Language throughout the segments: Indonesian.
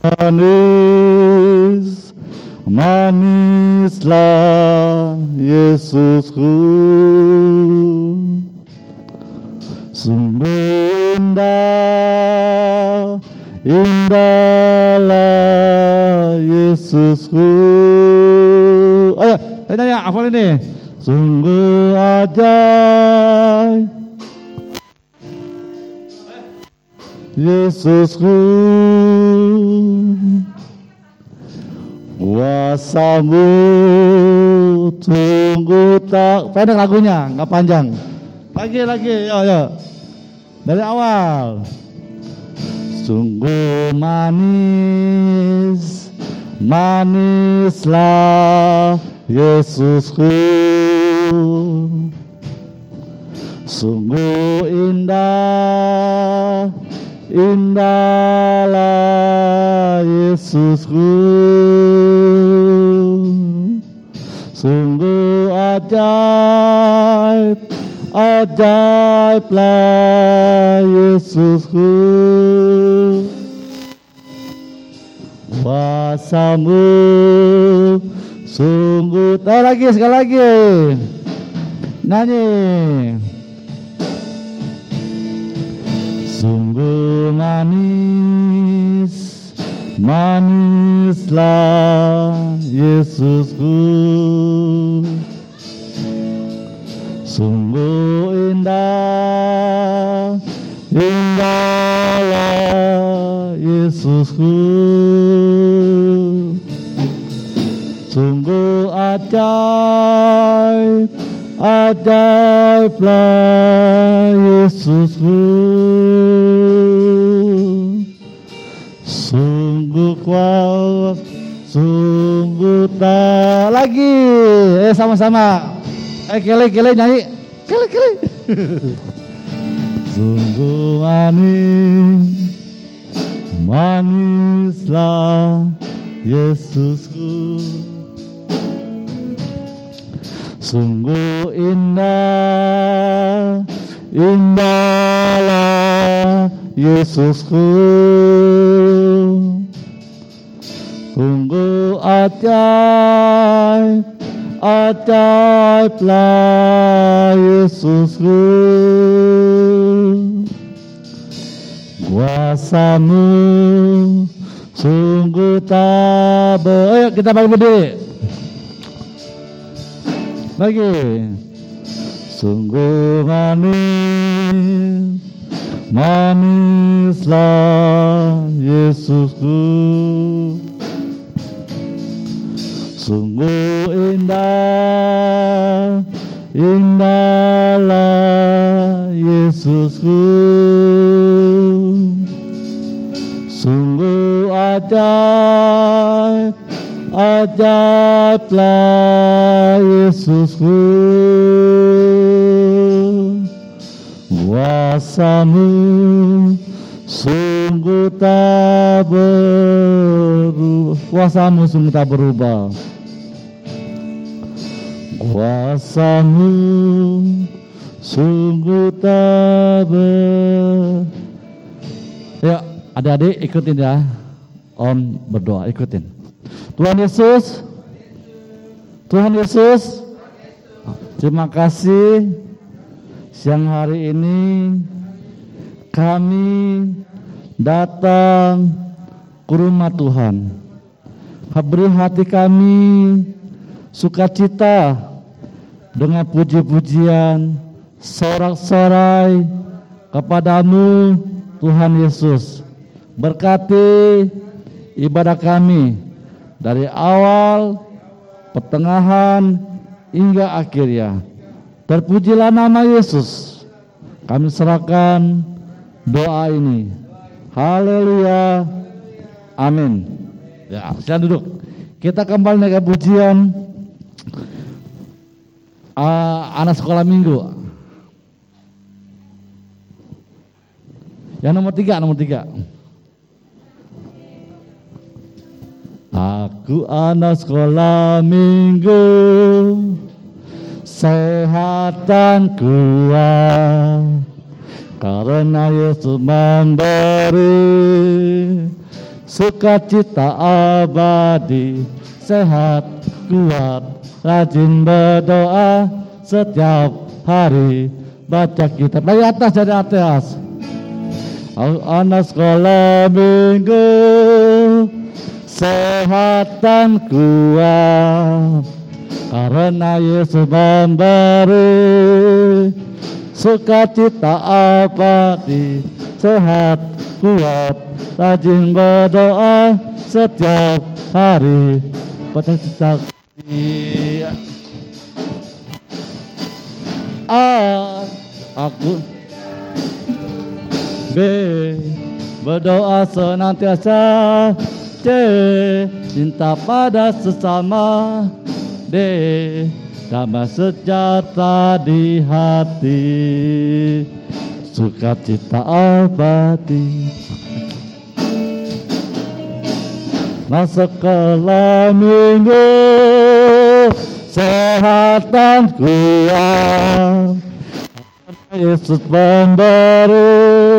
Manis, manislah Yesusku. Sungguh indah, indahlah Yesusku. Ayo, saya tanya, hafal ini. Sungguh ajaib. Yesusku Kuasamu tunggu tak pendek lagunya nggak panjang. Lagi lagi yo yo dari awal. Sungguh manis manislah Yesusku sungguh indah indahlah Yesusku sungguh ajaib ajaiblah Yesusku kuasamu sungguh tahu lagi sekali lagi. Nyanyi manis manislah Yesusku sungguh indah indahlah Yesusku sungguh ajaib ajaiblah Yesusku kuat sungguh tak lagi eh sama-sama Eh kele kele nyanyi. Kele kele. Sungguh manis manislah Yesusku Sungguh indah indahlah Yesusku Ajaib ajaiblah Yesusku kuasamu sungguh tak ber... Ayo kita bagi berdiri. Bagi. Sungguh manis Manislah Yesusku ajaiblah Yesusku. Kuasamu sungguh tak berubah. Kuasamu sungguh tak berubah kuasamu sungguh tak ber... Ya, adik-adik ikutin ya. Om berdoa, ikutin. Tuhan Yesus, Tuhan Yesus, terima kasih siang hari ini kami datang ke rumah Tuhan. Beri hati kami sukacita dengan puji-pujian, sorak-sorai kepadamu Tuhan Yesus. Berkati ibadah kami dari awal, pertengahan, hingga akhirnya. Terpujilah nama Yesus. Kami serahkan doa ini. Haleluya. Amin. Ya, saya duduk. Kita kembali ke pujian uh, anak sekolah minggu. Yang nomor tiga, nomor tiga. Aku anak sekolah minggu sehat dan kuat karena Yesus memberi sukacita abadi sehat kuat rajin berdoa setiap hari. Baca kitab. Dari atas dari atas. Anak sekolah minggu sehat dan kuat karena Yesus memberi. Sukacita abadi sehat kuat rajin berdoa setiap hari. Pada setiap. A aku B berdoa senantiasa C cinta pada sesama. D damai sejahtera di hati. Sukacita abadi. Masuk ke minggu sehat dan kuat Yesus memberi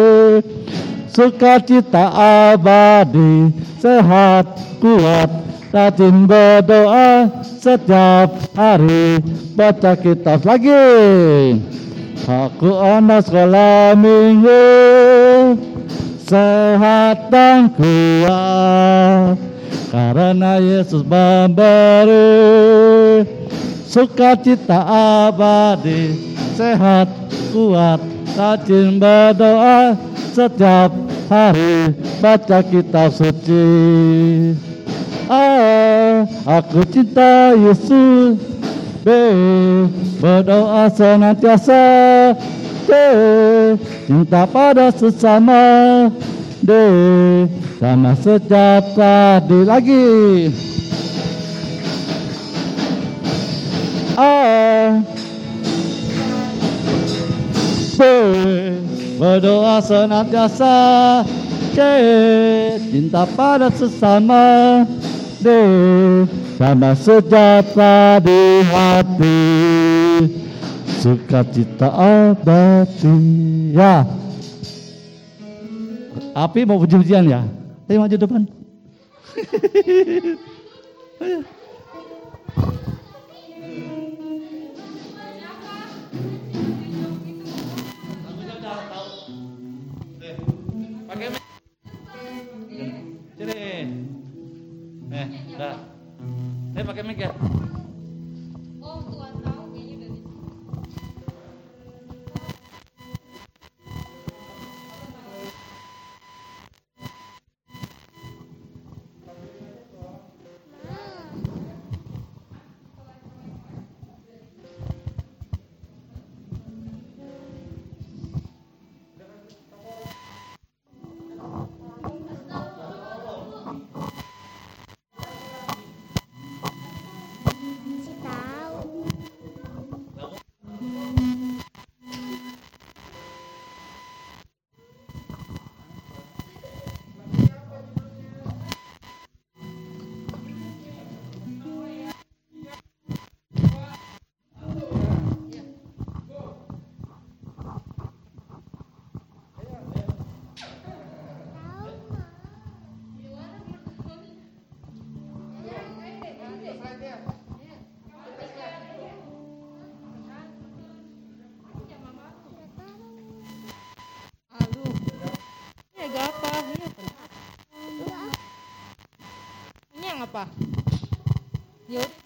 sukacita abadi, sehat, kuat, rajin berdoa setiap hari, baca kitab lagi. Aku anak sekolah minggu, sehat dan kuat, karena Yesus memberi sukacita abadi, sehat, kuat, rajin berdoa setiap hari, baca kitab suci. Ah, aku cinta Yesus, B, berdoa senantiasa, C, cinta pada sesama, D, sama sejahtera di lagi. Berdoa senantiasa, C, cinta pada sesama, D, sama sejahtera di hati, sukacita abadi. Ya, api mau puji-pujian ya? Ayo maju depan. बके में क्या? Ini yang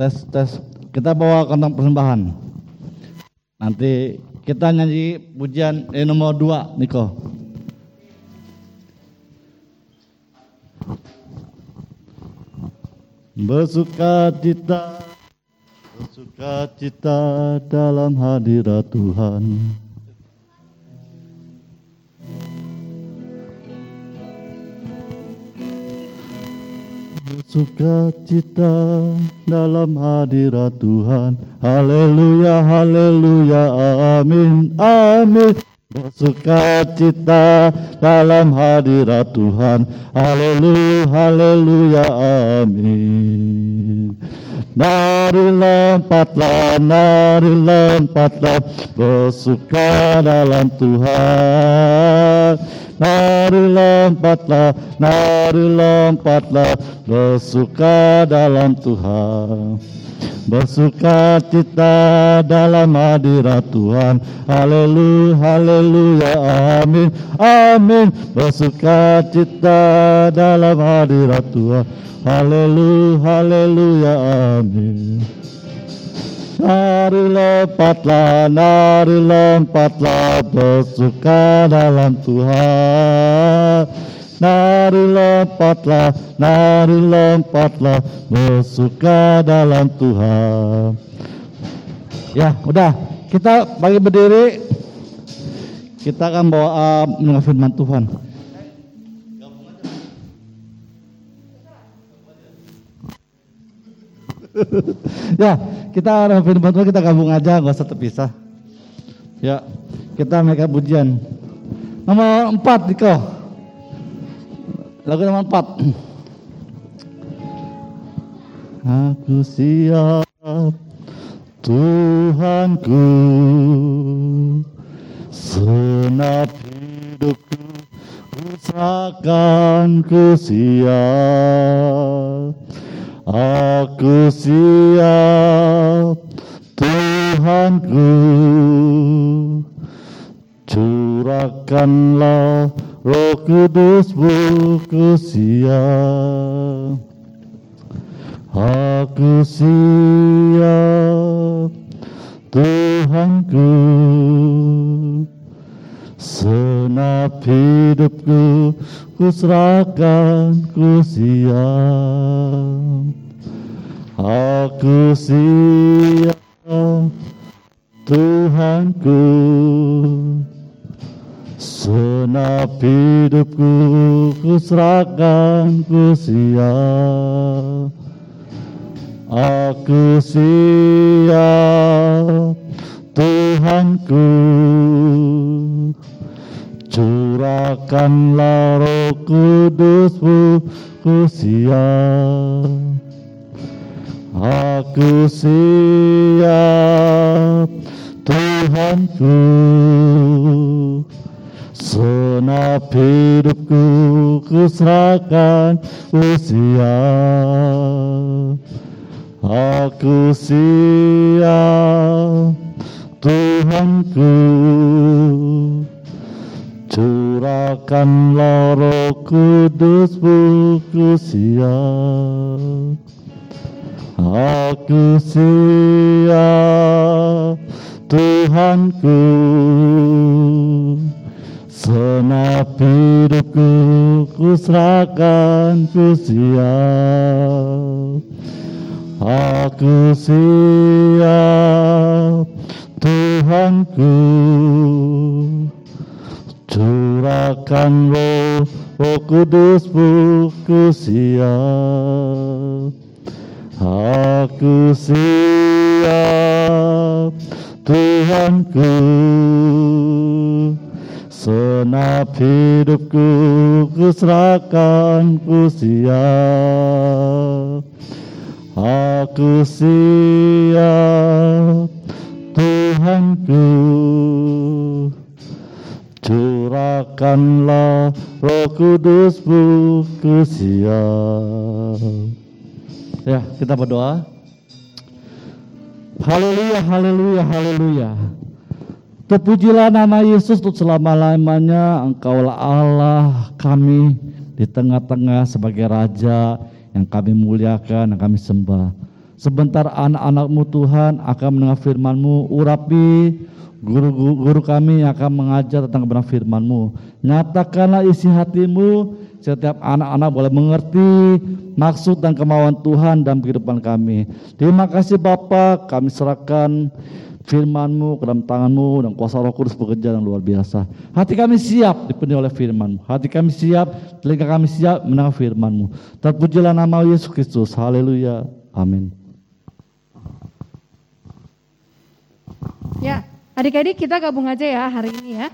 Tes tes kita bawa kontang persembahan. Nanti kita nyanyi pujian eh, nomor dua, Niko. Bersuka cita, bersuka cita dalam hadirat Tuhan. Bersuka cita dalam hadirat Tuhan. Haleluya, haleluya, amin, amin. Bersuka cita dalam hadirat Tuhan. Haleluya, haleluya, amin. Nari lompatlah, nari lompatlah, bersuka dalam Tuhan. Nari lompatlah, nari lompatlah, bersuka dalam Tuhan. Bersuka cita dalam hadirat Tuhan. Haleluya, haleluya, amin, amin. Bersuka cita dalam hadirat Tuhan. Haleluya, haleluya, amin. Nari lompatlah, nari lompatlah, bersuka dalam Tuhan. Nari lompatlah, nari lompatlah, bersuka dalam Tuhan. Ya, udah. Kita bagi berdiri. Kita akan bawa uh, mendengar firman Tuhan. ya, kita ada firman kita gabung aja, nggak usah terpisah. Ya, kita mereka pujian. Nomor empat, Diko. Lagu nomor empat. Aku siap Tuhanku Senap hidupku Ku serahkan ku siap Aku siap Tuhanku. Curahkanlah roh kudusmu ku siap. Aku siap Tuhanku Senap hidupku ku serahkan ku siap Aku siap Tuhanku. Senap hidupku ku serahkan ku siap Aku siap Tuhanku Curahkanlah roh kudusmu ku siap Aku siap Tuhanku Senap hidupku ku serahkan ku siap Aku siap Tuhanku Curahkanlah roh kudusmu ku siap. Aku siap Tuhanku Senap hidupku ku serahkan ku siap. Aku siap Tuhanku Curahkan roh, roh kudusmu ku siap. Aku siap Tuhanku Senap hidupku ku serahkan ku siap Aku siap Tuhanku Curahkanlah roh kudusmu ku siap Ya kita berdoa Haleluya, haleluya, haleluya Terpujilah nama Yesus untuk selama-lamanya. Engkaulah Allah kami di tengah-tengah sebagai Raja yang kami muliakan, yang kami sembah. Sebentar anak-anakmu Tuhan akan mendengar firmanmu, urapi guru-guru kami yang akan mengajar tentang kebenaran firmanmu. Nyatakanlah isi hatimu, setiap anak-anak boleh mengerti maksud dan kemauan Tuhan dalam kehidupan kami. Terima kasih Bapak, kami serahkan firmanmu ke dalam tanganmu dan kuasa roh kudus bekerja yang luar biasa. Hati kami siap dipenuhi oleh firmanmu. Hati kami siap, telinga kami siap mendengar firmanmu. Terpujilah nama Yesus Kristus. Haleluya. Amin. Ya, adik-adik kita gabung aja ya hari ini ya.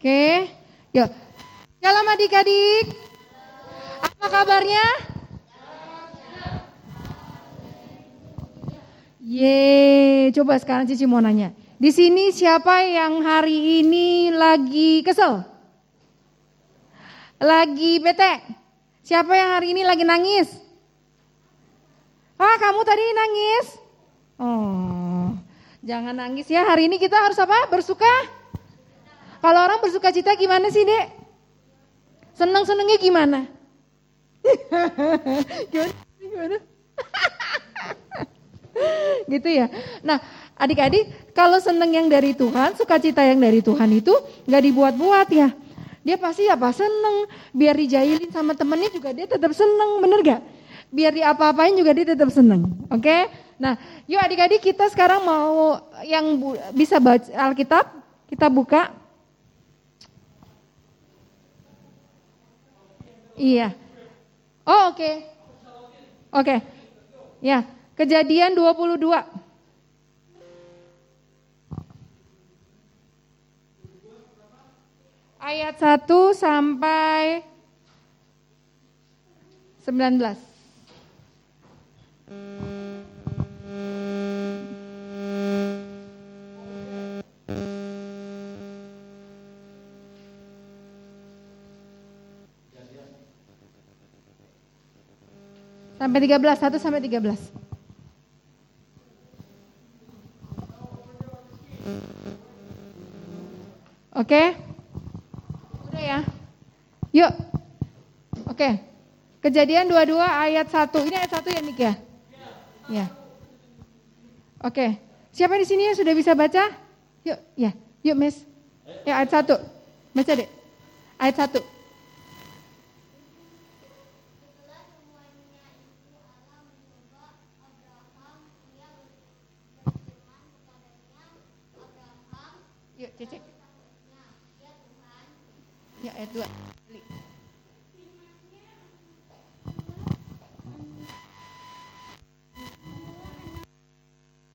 Oke, yuk. Shalom adik-adik. Apa kabarnya? Ye, coba sekarang Cici mau nanya. Di sini siapa yang hari ini lagi kesel? Lagi bete? Siapa yang hari ini lagi nangis? Ah, kamu tadi nangis? Oh, jangan nangis ya. Hari ini kita harus apa? Bersuka. Kalau orang bersuka cita gimana sih, Dek? Seneng-senengnya gimana? gimana? Gimana? gitu ya. Nah, adik-adik, kalau seneng yang dari Tuhan, sukacita yang dari Tuhan itu nggak dibuat-buat ya. Dia pasti apa seneng, biar dijailin sama temennya juga dia tetap seneng, bener gak? Biar diapa-apain juga dia tetap seneng, oke? Okay? Nah, yuk adik-adik kita sekarang mau yang bu, bisa baca Alkitab, kita buka. Iya. Oh oke. Okay. Oke. Okay. Ya, Kejadian 22. Ayat 1 sampai 19. Sampai 13, 1 sampai 13. Oke? Udah ya? Yuk. Oke. Kejadian 22 ayat 1. Ini ayat 1 ya Nik ya? Ya. Oke. Siapa di sini yang sudah bisa baca? Yuk, ya. Yuk, Miss. Ya, ayat 1. Baca deh. Ayat 1.